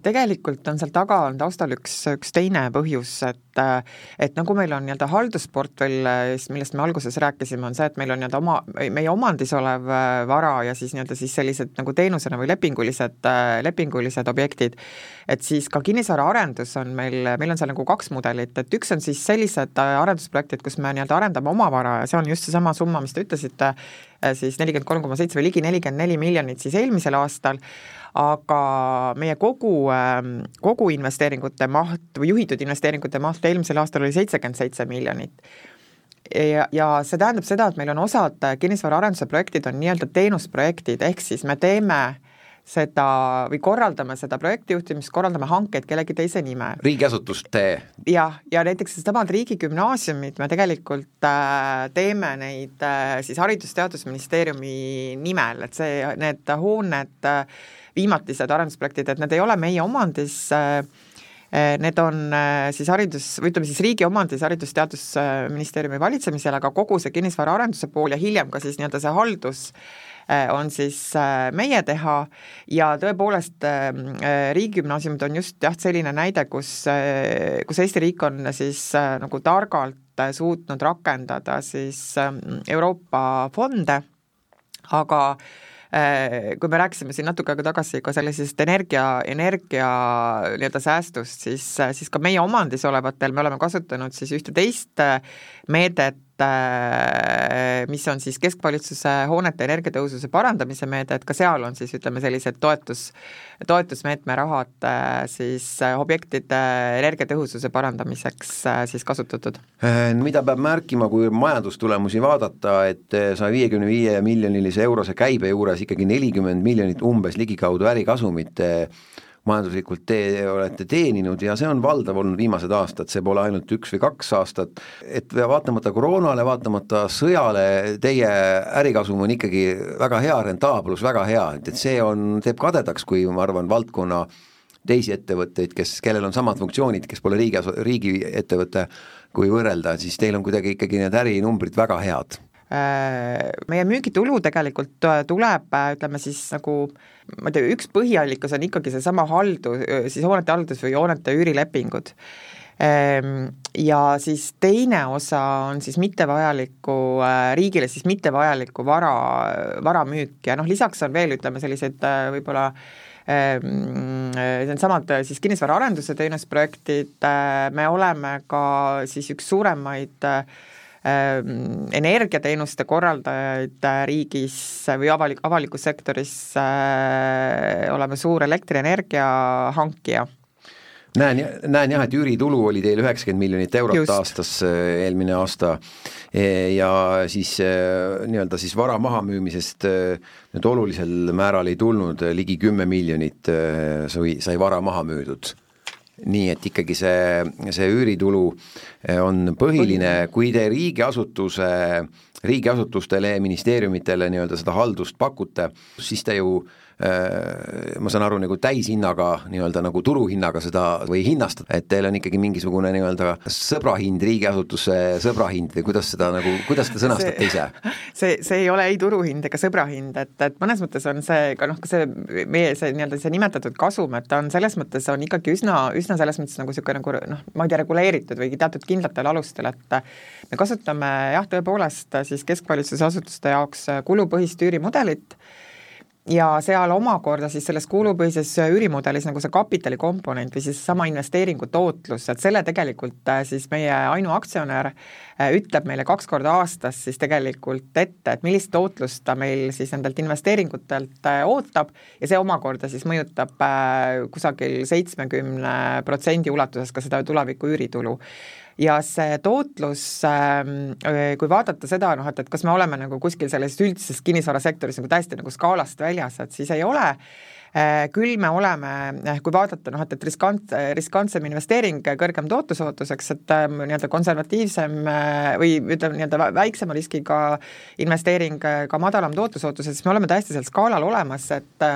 tegelikult on seal taga on taustal üks, üks teine põhjus, et äh, et nagu meil on nii-öelda haldusportfell, millest me alguses rääkisime, on see, et meil on nii-öelda oma, meie omandis olev äh, vara ja siis nii-öelda siis sellised nagu teenusena või lepingulised, lepingulised objektid, et siis ka kinnisvaraarendus on meil, meil on seal nagu kaks mudelit, et üks on siis sellised arendusprojektid, kus me nii-öelda arendame oma vara ja see on just seesama summa, mis te ütlesite, siis nelikümmend kolm koma seitse või ligi nelikümmend neli miljonit siis eelmisel aastal, aga meie kogu, ähm, kogu investeeringute maht või juhitud investeeringute maht eelmisel aastal oli seitsekümmend seitse miljonit ja, ja see tähendab seda, et meil on osad kinnisvaraarenduse projektid on nii-öelda teenusprojektid, ehk siis me teeme seda või korraldame seda projektijuhtimist, korraldame hankeid kellegi teise nimel. riigiasutust tee? jah, ja näiteks needsamad riigigümnaasiumid, me tegelikult äh, teeme neid äh, siis Haridus-Teadusministeeriumi nimel, et see, need hooned äh, viimatised arendusprojektid, et need ei ole meie omandis äh, äh, Need on äh, siis haridus, või ütleme siis riigi omandis Haridus-Teadusministeeriumi valitsemisel, aga kogu see kinnisvaraarenduse pool ja hiljem ka siis nii-öelda see haldus on siis meie teha. Ja tõepoolest riigigümnaasiumid on just jah, selline näide, kus, kus Eesti riik on siis nagu targalt suutnud rakendada siis Euroopa fonde, aga Äh, kui me rääkisime siin natuke aega tagasi ka sellisest energia, energia nii-öelda säästust, siis, siis ka meie omandis olevatel me oleme kasutanud siis ühte teist meedet, Äh, mis on siis keskvalitsuse hoonete energiatõhususe parandamise meede, et ka seal on siis ütleme, sellised toetus, toetusmeetme rahad äh, siis äh, objektide energiatõhususe parandamiseks siis kasutatud. mida peab märkima, kui majandustulemusi vaadata, et saja viiekümne viie miljonilise eurose käibe juures ikkagi nelikümmend miljonit umbes ligikaudu ärikasumit majanduslikult te olete teeninud ja see on valdav olnud viimased aastad, see pole ainult üks või kaks aastat, et vaatamata koroonale, vaatamata sõjale, teie ärikasum on ikkagi väga hea, rentaablus väga hea, et, et see on, teeb kadedaks, kui ma arvan, valdkonna teisi ettevõtteid, kes, kellel on samad funktsioonid, kes pole riigi, riigiettevõte, kui võrrelda, siis teil on kuidagi ikkagi need ärinumbrid väga head meie müügitulu tegelikult äh, tuleb, äh, ütleme siis nagu ma ei tea, üks põhiallikas on ikkagi seesama haldus, siis hoonete haldus või hoonete üürilepingud. Ähm, ja siis teine osa on siis mittevajaliku, riigile siis mittevajaliku vara, vara müük ja noh, lisaks on veel, ütleme, sellised võib-olla ähm, needsamad siis kinnisvaraarenduse teenusprojektid, me oleme ka siis üks suuremaid äh, energiateenuste korraldajaid äh, riigis või avalik, avalikus sektoris äh, oleme suur elektrienergia hankija näen, näen jah, et üüritulu oli teil üheksakümmend miljonit eurot Just. aastas äh, eelmine aasta. E, ja siis nii-öelda siis vara mahamüümisest nüüd olulisel määral ei tulnud, ligi kümme miljonit sai, sai vara maha müüdud nii et ikkagi see, see üüritulu on põhiline, kui te riigiasutuse, riigiasutustele, ministeeriumitele nii-öelda seda haldust pakute, siis te ju Äh, ma saan aru, nagu täishinnaga, nii-öelda nagu turuhinnaga seda või hinnastada, et teil on ikkagi mingisugune nii-öelda sõbrahind, riigiasutuse sõbrahind või kuidas seda nagu, kuidas te sõnastate ise? (laughs) see, see ei ole ei turuhind ega sõbrahind, et, et mõnes mõttes on see ka noh, ka see meie see nii-öelda see nimetatud kasum, et ta on selles mõttes, on ikkagi üsna, üsna selles mõttes nagu niisugune nagu noh, ma ei tea, reguleeritud või teatud kindlatel alustel, et me kasutame jah, tõepoolest siis keskvalitsuse asutuste jaoks kulupõhist üürimudelit, ja seal omakorda siis selles kulupõhises üürimudelis nagu see kapitalikomponent või siis sama investeeringu tootlus, et selle tegelikult äh, siis meie ainuaktsionär äh, ütleb meile kaks korda aastas siis tegelikult ette, et millist tootlust ta meil siis nendelt investeeringutelt äh, ootab ja see omakorda siis mõjutab kusagil seitsmekümne protsendi ulatuses ka seda tuleviku üüritulu ja see tootlus, ähm, äh, kui vaadata seda noh, et, et kas me oleme nagu kuskil selles üldises kinnisvarasektoris nagu täiesti nagu skaalast väljas, et siis ei ole. Äh, küll me oleme, eh, kui vaadata noh, et, et riskant, riskantsem investeering kõrgem tootlusootuseks, et ähm, nii-öelda konservatiivsem äh, või ütleme, nii-öelda väiksema riskiga investeering ka madalam tootlusootus, siis me oleme täiesti seal skaalal olemas, et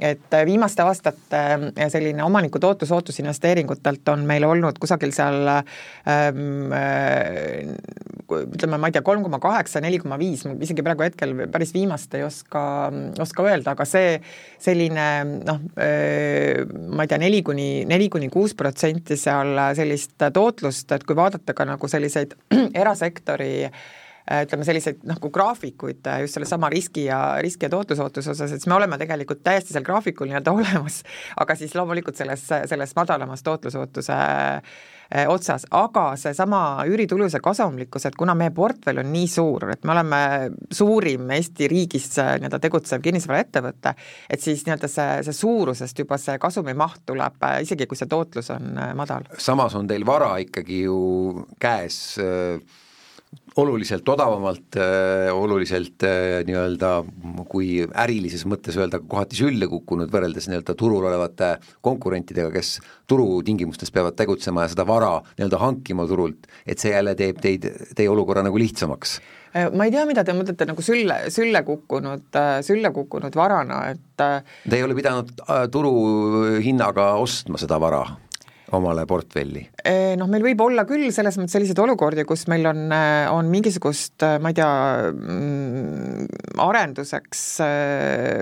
et äh, viimaste aastate äh, selline omaniku tootlusootus investeeringutelt on meil olnud kusagil seal ähm, äh, ütleme, ma ei tea, kolm koma kaheksa, neli koma viis, ma isegi praegu hetkel päris viimast ei oska, oska öelda, aga see selline noh, ma ei tea, neli kuni, neli kuni kuus protsenti seal sellist tootlust, et kui vaadata ka nagu selliseid (clears throat) erasektori Äh, ütleme, selliseid nagu graafikuid äh, just sellesama riski ja, riski ja tootlusootuse osas, et siis me oleme tegelikult täiesti seal graafikul nii-öelda (laughs) olemas, aga siis loomulikult selles, selles madalamas tootlusootuse äh, otsas, aga seesama üüritulu, see kasumlikkus, et kuna meie portfell on nii suur, et me oleme suurim Eesti riigis nii-öelda tegutsev kinnisvaraettevõte, et siis nii-öelda see, see suurusest juba see kasumi maht tuleb, isegi kui see tootlus on madal. samas on teil vara ikkagi ju käes äh oluliselt odavamalt äh,, oluliselt äh, nii-öelda, kui ärilises mõttes öelda, kohati sülle kukkunud võrreldes nii-öelda turul olevate konkurentidega, kes turutingimustes peavad tegutsema ja seda vara nii-öelda hankima turult, et see jälle teeb teid, teie olukorra nagu lihtsamaks? Äh, ma ei tea, mida te mõtlete nagu sülle, sülle kukkunud, sülle kukkunud varana, et Te ei ole pidanud turuhinnaga ostma seda vara? Omale portfelli? Noh, meil võib olla küll selles mõttes selliseid olukordi, kus meil on, on mingisugust, ma ei tea, mm, arenduseks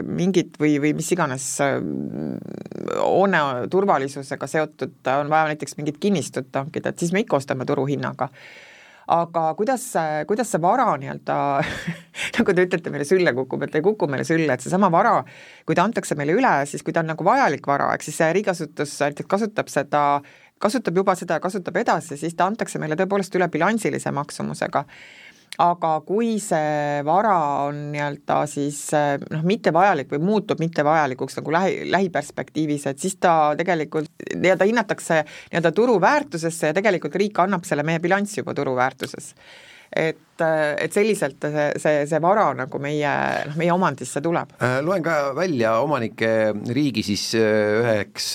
mingit või, või mis iganes hoone turvalisusega seotud, on vaja näiteks mingit kinnistut hankida, et siis me ikka ostame turuhinnaga aga kuidas, kuidas see vara nii-öelda (laughs) nagu te ütlete, meile sülle kukub, et ta ei kuku meile sülle, et seesama vara, kui ta antakse meile üle, siis kui ta on nagu vajalik vara, ehk siis see riigiasutus näiteks kasutab seda kasutab juba seda ja kasutab edasi, siis ta antakse meile tõepoolest üle bilansilise maksumusega aga kui see vara on nii-öelda siis noh, mittevajalik või muutub mittevajalikuks nagu lähi, lähiperspektiivis, et siis ta tegelikult nii-öelda hinnatakse nii-öelda turuväärtusesse ja tegelikult riik annab selle meie bilanssi juba turuväärtuses et, et selliselt see, see, see vara nagu meie, noh, meie omandisse tuleb. loen ka välja omanike riigi siis üheks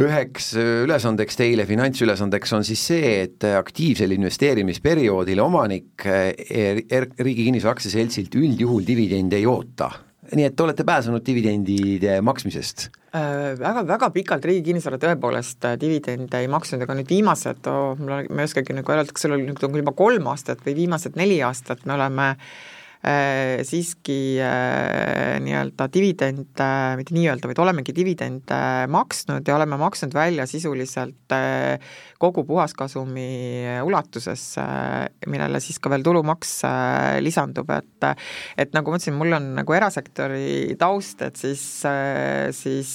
üheks ülesandeks teile, finantsülesandeks on siis see, et aktiivsel investeerimisperioodil omanik er, Riigi Kinnisvara Aktsiaseltsilt üldjuhul dividendi ei oota. nii et te olete pääsenud dividendide maksmisest äh,? Väga, väga pikalt Riigi Kinnisvara tõepoolest äh, dividende ei maksnud, aga nüüd viimased oh,, ma ei oskagi nagu öelda, kas sul oli nüüd juba kolm aastat või viimased neli aastat me oleme äh, Äh, siiski äh, nii-öelda dividende, mitte nii-öelda, vaid olemegi dividende maksnud ja oleme maksnud välja sisuliselt äh, kogu puhaskasumi ulatuses, millele siis ka veel tulumaks lisandub, et et nagu ma ütlesin, mul on nagu erasektori taust, et siis, siis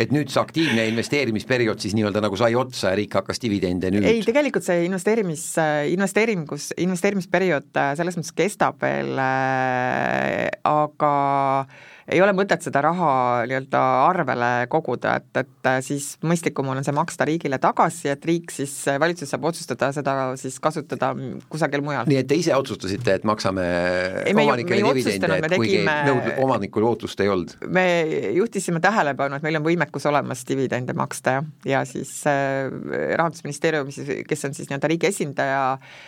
et nüüd see aktiivne investeerimisperiood siis nii-öelda nagu sai otsa ja riik hakkas dividende nüüd? ei, tegelikult see investeerimis, investeeringus, investeerimisperiood äh, selles mõttes kestab veel, äh, aga ei ole mõtet seda raha nii-öelda arvele koguda, et, et siis mõistlikum on see maksta riigile tagasi, et riik siis, valitsus saab otsustada seda siis kasutada kusagil mujal. nii et te ise otsustasite, et maksame ei, omanikele dividende, et kuigi tegime... nõud-, omanikul ootust ei olnud? me juhtisime tähelepanu, et meil on võimekus olemas dividende maksta ja, ja siis äh, Rahandusministeeriumis, kes on siis nii-öelda riigi esindaja äh,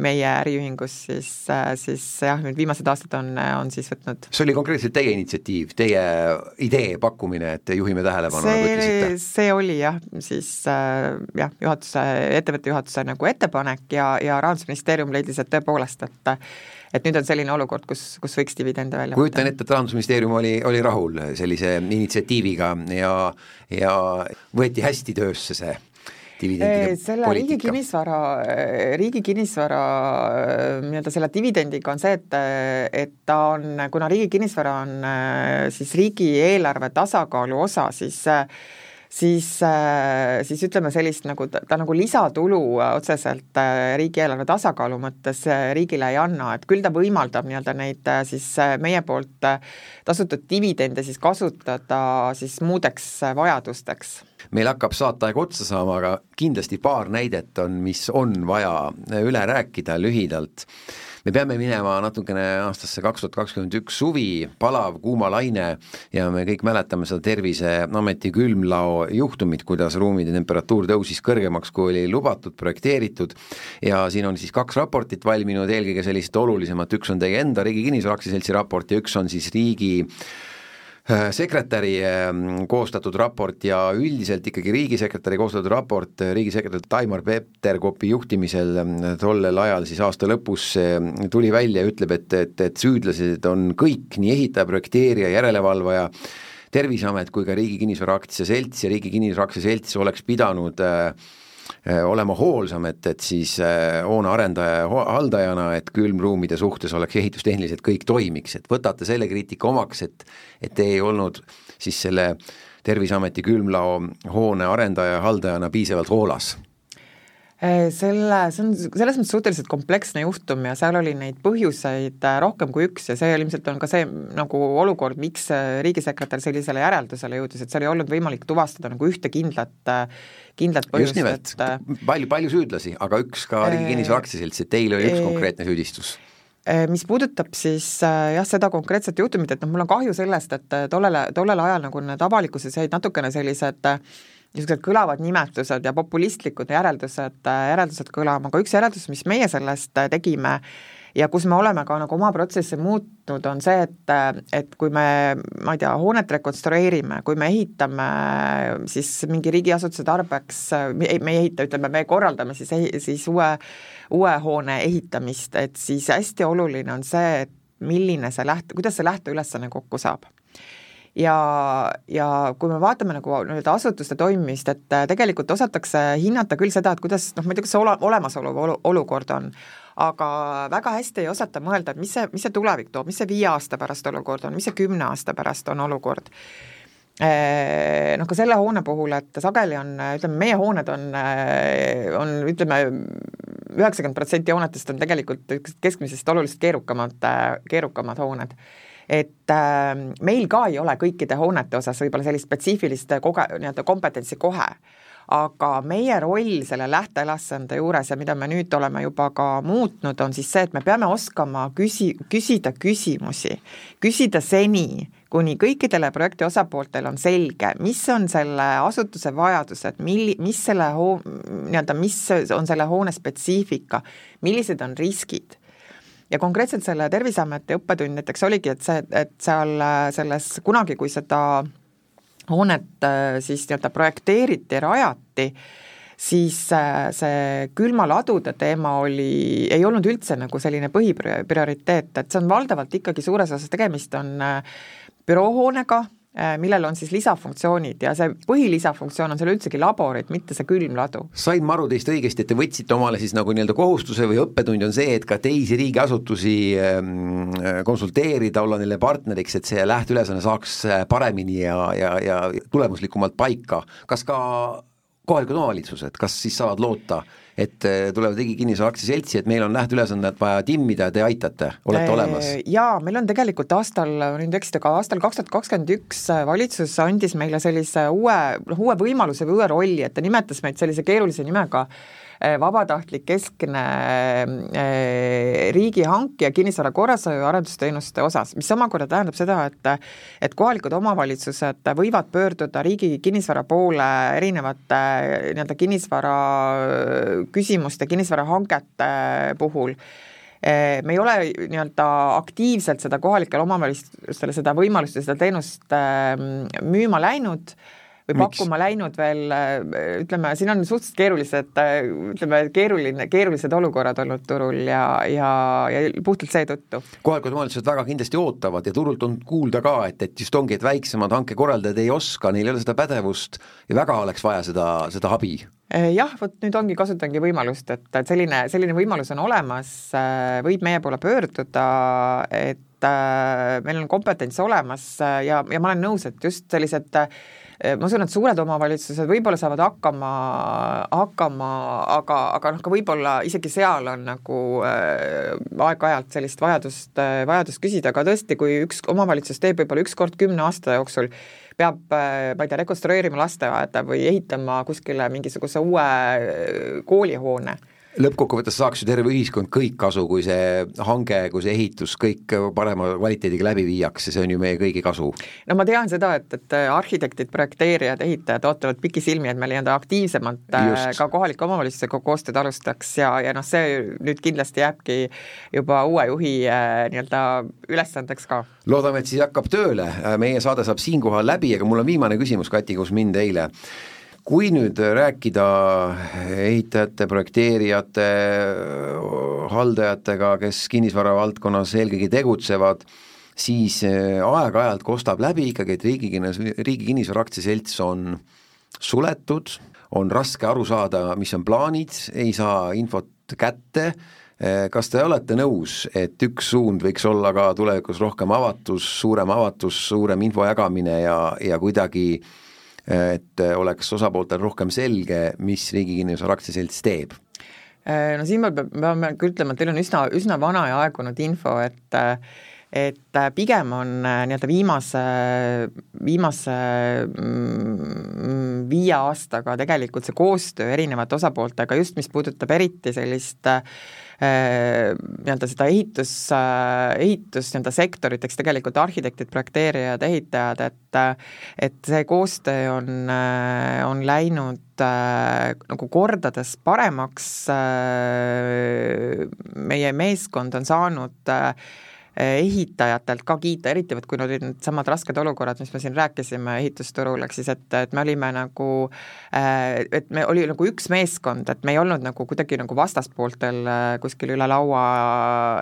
meie äriühingus, siis, äh, siis jah, nüüd viimased aastad on, on siis võtnud see oli konkreetselt teie initsiatiiv, teie idee pakkumine, et juhime tähelepanu, nagu ütlesite? see oli jah, siis äh, jah, juhatuse, ettevõtte juhatuse nagu ettepanek ja, ja Rahandusministeerium leidis, et tõepoolest, et et nüüd on selline olukord, kus, kus võiks dividende välja võtta. kujutan ette, et Rahandusministeerium oli, oli rahul sellise initsiatiiviga ja, ja võeti hästi töösse see dividendide selle poliitika. riigi kinnisvara, riigi kinnisvara nii-öelda selle dividendiga on see, et, et ta on, kuna riigi kinnisvara on siis riigieelarve tasakaalu osa, siis siis, siis ütleme sellist nagu, ta nagu lisatulu otseselt riigieelarve tasakaalu mõttes riigile ei anna, et küll ta võimaldab nii-öelda neid siis meie poolt tasutud dividende siis kasutada siis muudeks vajadusteks meil hakkab saateaeg otsa saama, aga kindlasti paar näidet on, mis on vaja üle rääkida lühidalt. Me peame minema natukene aastasse kaks tuhat kakskümmend üks suvi, palav kuumalaine ja me kõik mäletame seda Terviseameti külmlao juhtumit, kuidas ruumide temperatuur tõusis kõrgemaks, kui oli lubatud, projekteeritud ja siin on siis kaks raportit valminud, eelkõige sellist olulisemat, üks on teie enda Riigi Kinnisvara Aktsiaseltsi raport ja üks on siis riigi Äh, sekretäri ähm, koostatud raport ja üldiselt ikkagi riigisekretäri koostatud raport, äh, riigisekretär Taimar Peterkopi juhtimisel ähm, tollel ajal siis aasta lõpus tuli välja ja ütleb, et, et, et süüdlased on kõik, nii ehitaja, projekteerija, järelevalvaja, Terviseamet kui ka Riigi Kinnisvara Aktsiaselts ja Riigi Kinnisvara Aktsiaselts oleks pidanud äh, Äh, olema hoolsam, et, et siis äh, hoone arendaja ja haldajana, et külmruumide suhtes oleks ehitustehniliselt kõik toimiks, et võtate selle kriitika omaks, et et te ei olnud siis selle Terviseameti külmlao hoone arendaja ja haldajana piisavalt hoolas. Äh, selle, see on selles mõttes suhteliselt kompleksne juhtum ja seal oli neid põhjuseid äh, rohkem kui üks ja see ilmselt on ka see nagu olukord, miks äh, riigisekretär sellisele järeldusele jõudis, et seal ei olnud võimalik tuvastada nagu ühte kindlat, kindlat põhjust, just nimelt. et..., palju, palju süüdlasi, aga üks ka Riigi Kinnisvara Aktsiaselts, et teil oli üks konkreetne süüdistus. mis puudutab siis jah, seda konkreetset juhtumit, et noh, mul on kahju sellest, et tollele, tollel ajal nagu need avalikkuses jäid natukene sellised äh, niisugused kõlavad nimetused ja populistlikud järeldused, järeldused kõlama, aga üks järeldus, mis meie sellest tegime ja kus me oleme ka nagu oma protsessi muutnud, on see, et, et kui me, ma ei tea, hoonet rekonstrueerime, kui me ehitame siis mingi riigiasutuse tarbeks, me ei ehita, ütleme, me korraldame siis, siis uue, uue hoone ehitamist, et siis hästi oluline on see, et milline see läht-, kuidas see lähteülesanne kokku saab ja, ja kui me vaatame nagu nii-öelda asutuste toimimist, et äh, tegelikult osatakse hinnata küll seda, et kuidas noh, ma ei tea, kas see ole, olemasolev olu, olukord on, aga väga hästi ei osata mõelda, et mis see, mis see tulevik toob, mis see viie aasta pärast olukord on, mis see kümne aasta pärast on olukord. Äh, noh, ka selle hoone puhul, et sageli on, ütleme, meie hooned on, äh, on ütleme, üheksakümmend protsenti hoonetest on tegelikult keskmisest oluliselt keerukamad, keerukamad hooned et äh, meil ka ei ole kõikide hoonete osas võib-olla sellist spetsiifilist koge-, nii-öelda kompetentsi kohe, aga meie roll selle lähteülesande juures ja mida me nüüd oleme juba ka muutnud, on siis see, et me peame oskama küsi-, küsida küsimusi, küsida seni, kuni kõikidele projekti osapooltel on selge, mis on selle asutuse vajadused, milli-, mis selle hoo-, nii-öelda, mis on selle hoone spetsiifika, millised on riskid ja konkreetselt selle Terviseameti õppetund näiteks oligi, et see, et seal selles kunagi, kui seda hoonet äh, siis nii-öelda projekteeriti, rajati, siis äh, see külmaladude teema oli, ei olnud üldse nagu selline põhiprioriteet, et see on valdavalt ikkagi suures osas tegemist on äh, büroohoonega, Äh, millel on siis lisafunktsioonid ja see põhilisafunktsioon on seal üldsegi laborid, mitte see külmladu. sain ma aru teist õigesti, et te võtsite omale siis nagu nii-öelda kohustuse või õppetund on see, et ka teisi riigiasutusi ähm, konsulteerida, olla neile partneriks, et see lähteülesanne saaks äh, paremini ja, ja, ja tulemuslikumalt paika, kas ka kohalikud omavalitsused, kas siis saavad loota, et äh, tulevad Riigi Kinnisvara Aktsiaseltsi, et meil on lähteülesannet vaja timmida ja te aitate, olete olemas? Jaa, meil on tegelikult aastal, nüüd eksida, ka aastal kaks tuhat kakskümmend üks valitsus andis meile sellise uue, noh uue võimaluse või uue rolli, et ta nimetas meid sellise keerulise nimega äh, Eh, vabatahtlik keskne eh, riigihanke ja kinnisvara korrashoiu arendusteenuste osas, mis omakorda tähendab seda, et et kohalikud omavalitsused võivad pöörduda riigi kinnisvara poole erinevate nii-öelda kinnisvara küsimuste, kinnisvarahangete puhul. Me ei ole nii-öelda aktiivselt seda kohalikele omavalitsustele seda võimalust ja seda teenust müüma läinud või Miks? pakkuma läinud veel, ütleme, siin on suhteliselt keerulised, ütleme, keeruline, keerulised olukorrad olnud turul ja, ja, ja puhtalt seetõttu. kohalikud omavalitsused väga kindlasti ootavad ja turult on kuulda ka, et, et just ongi, et väiksemad hankekorraldajad ei oska, neil ei ole seda pädevust ja väga oleks vaja seda, seda abi eh, jah, vot nüüd ongi, kasutangi võimalust, et, et selline, selline võimalus on olemas, võib meie poole pöörduda, et äh, meil on kompetents olemas ja, ja ma olen nõus, et just sellised äh, Äh, ma usun, et suured omavalitsused võib-olla saavad hakkama, hakkama, aga, aga noh, ka võib-olla isegi seal on nagu äh, aeg-ajalt sellist vajadust äh,, vajadust küsida, aga tõesti, kui üks omavalitsus teeb võib-olla üks kord kümne aasta jooksul, peab, äh, ma ei tea, rekonstrueerima lasteaeda või ehitama kuskile mingisuguse uue äh, koolihoone lõppkokkuvõttes saaks ju terve ühiskond kõik kasu, kui see hange, kui see ehitus kõik parema kvaliteediga läbi viiakse, see on ju meie kõigi kasu. no ma tean seda, et, et arhitektid, projekteerijad, ehitajad ootavad pikisilmi, et me nii-öelda aktiivsemalt äh, Just. ka kohalike omavalitsustega koostööd alustaks ja, ja noh, see nüüd kindlasti jääbki juba uue juhi äh, nii-öelda ülesandeks ka. loodame, et siis hakkab tööle, meie saade saab siinkohal läbi, aga mul on viimane küsimus Kati Kusmind eile kui nüüd rääkida ehitajate, projekteerijate, haldajatega, kes kinnisvara valdkonnas eelkõige tegutsevad, siis eh, aeg-ajalt kostab läbi ikkagi, et riigi, Riigi Kinnisvara Aktsiaselts on suletud, on raske aru saada, mis on plaanid, ei saa infot kätte, eh, kas te olete nõus, et üks suund võiks olla ka tulevikus rohkem avatus, suurem avatus, suurem info jagamine ja, ja kuidagi äh, et oleks osapooltel rohkem selge, mis Riigi Kinnisvara Aktsiaselts teeb? Äh, no siin me peame ka ütlema, et teil on üsna, üsna vana ja aegunud info, et et pigem on äh, nii-öelda viimase, viimase mm, viie aastaga tegelikult see koostöö erinevate osapooltega, just mis puudutab eriti sellist äh, Äh, nii-öelda seda ehitus, äh, ehitus nii-öelda sektorit, eks tegelikult arhitektid, projekteerijad, ehitajad, et et see koostöö on, äh, on läinud nagu kordades paremaks, meie meeskond on saanud äh, ehitajatelt ka kiita, eriti vot kui need olid needsamad rasked olukorrad, mis me siin rääkisime ehitusturul, ehk siis et, et me olime nagu, äh, et me oli nagu üks meeskond, et me ei olnud nagu kuidagi nagu vastaspooltel äh, kuskil üle laua,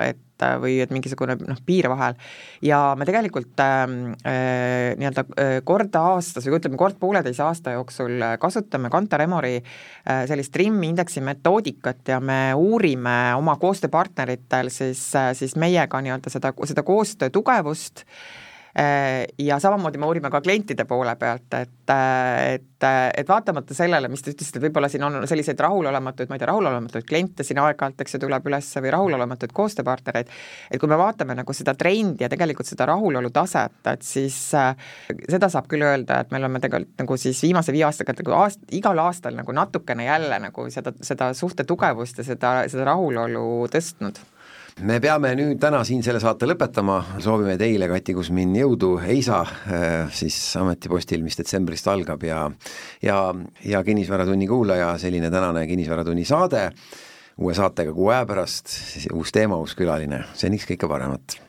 et või et mingisugune noh, piir vahel. ja me tegelikult ähm, äh, nii-öelda äh, kord aastas või ütleme, kord pooleteise aasta jooksul kasutame Kantar Emori äh, sellist RIM-i indeksi metoodikat ja me uurime oma koostööpartneritel siis äh,, siis meiega nii-öelda seda, seda koostöö tugevust äh,, Äh, ja samamoodi me uurime ka klientide poole pealt, et, et, et vaatamata sellele, mis te ütlesite, et võib-olla siin on selliseid rahulolematuid, ma ei tea, rahulolematuid kliente siin aeg-ajalt, eks ju, tuleb üles või rahulolematuid koostööpartnereid, et kui me vaatame nagu seda trendi ja tegelikult seda rahulolu taset, et siis äh, seda saab küll öelda, et me oleme tegelikult nagu siis viimase viie aastaga nagu aast-, igal aastal nagu natukene jälle nagu seda, seda suhte tugevust ja seda, seda rahulolu tõstnud me peame nüüd täna siin selle saate lõpetama, soovime teile, Kati Kusmin, jõudu. EISA äh, siis ametipostil, mis detsembrist algab ja ja, ja Kinnisvaratunni kuulaja, selline tänane Kinnisvaratunni saade, uue saatega kuu aja pärast, uus teema, uus külaline, seniks kõike paremat!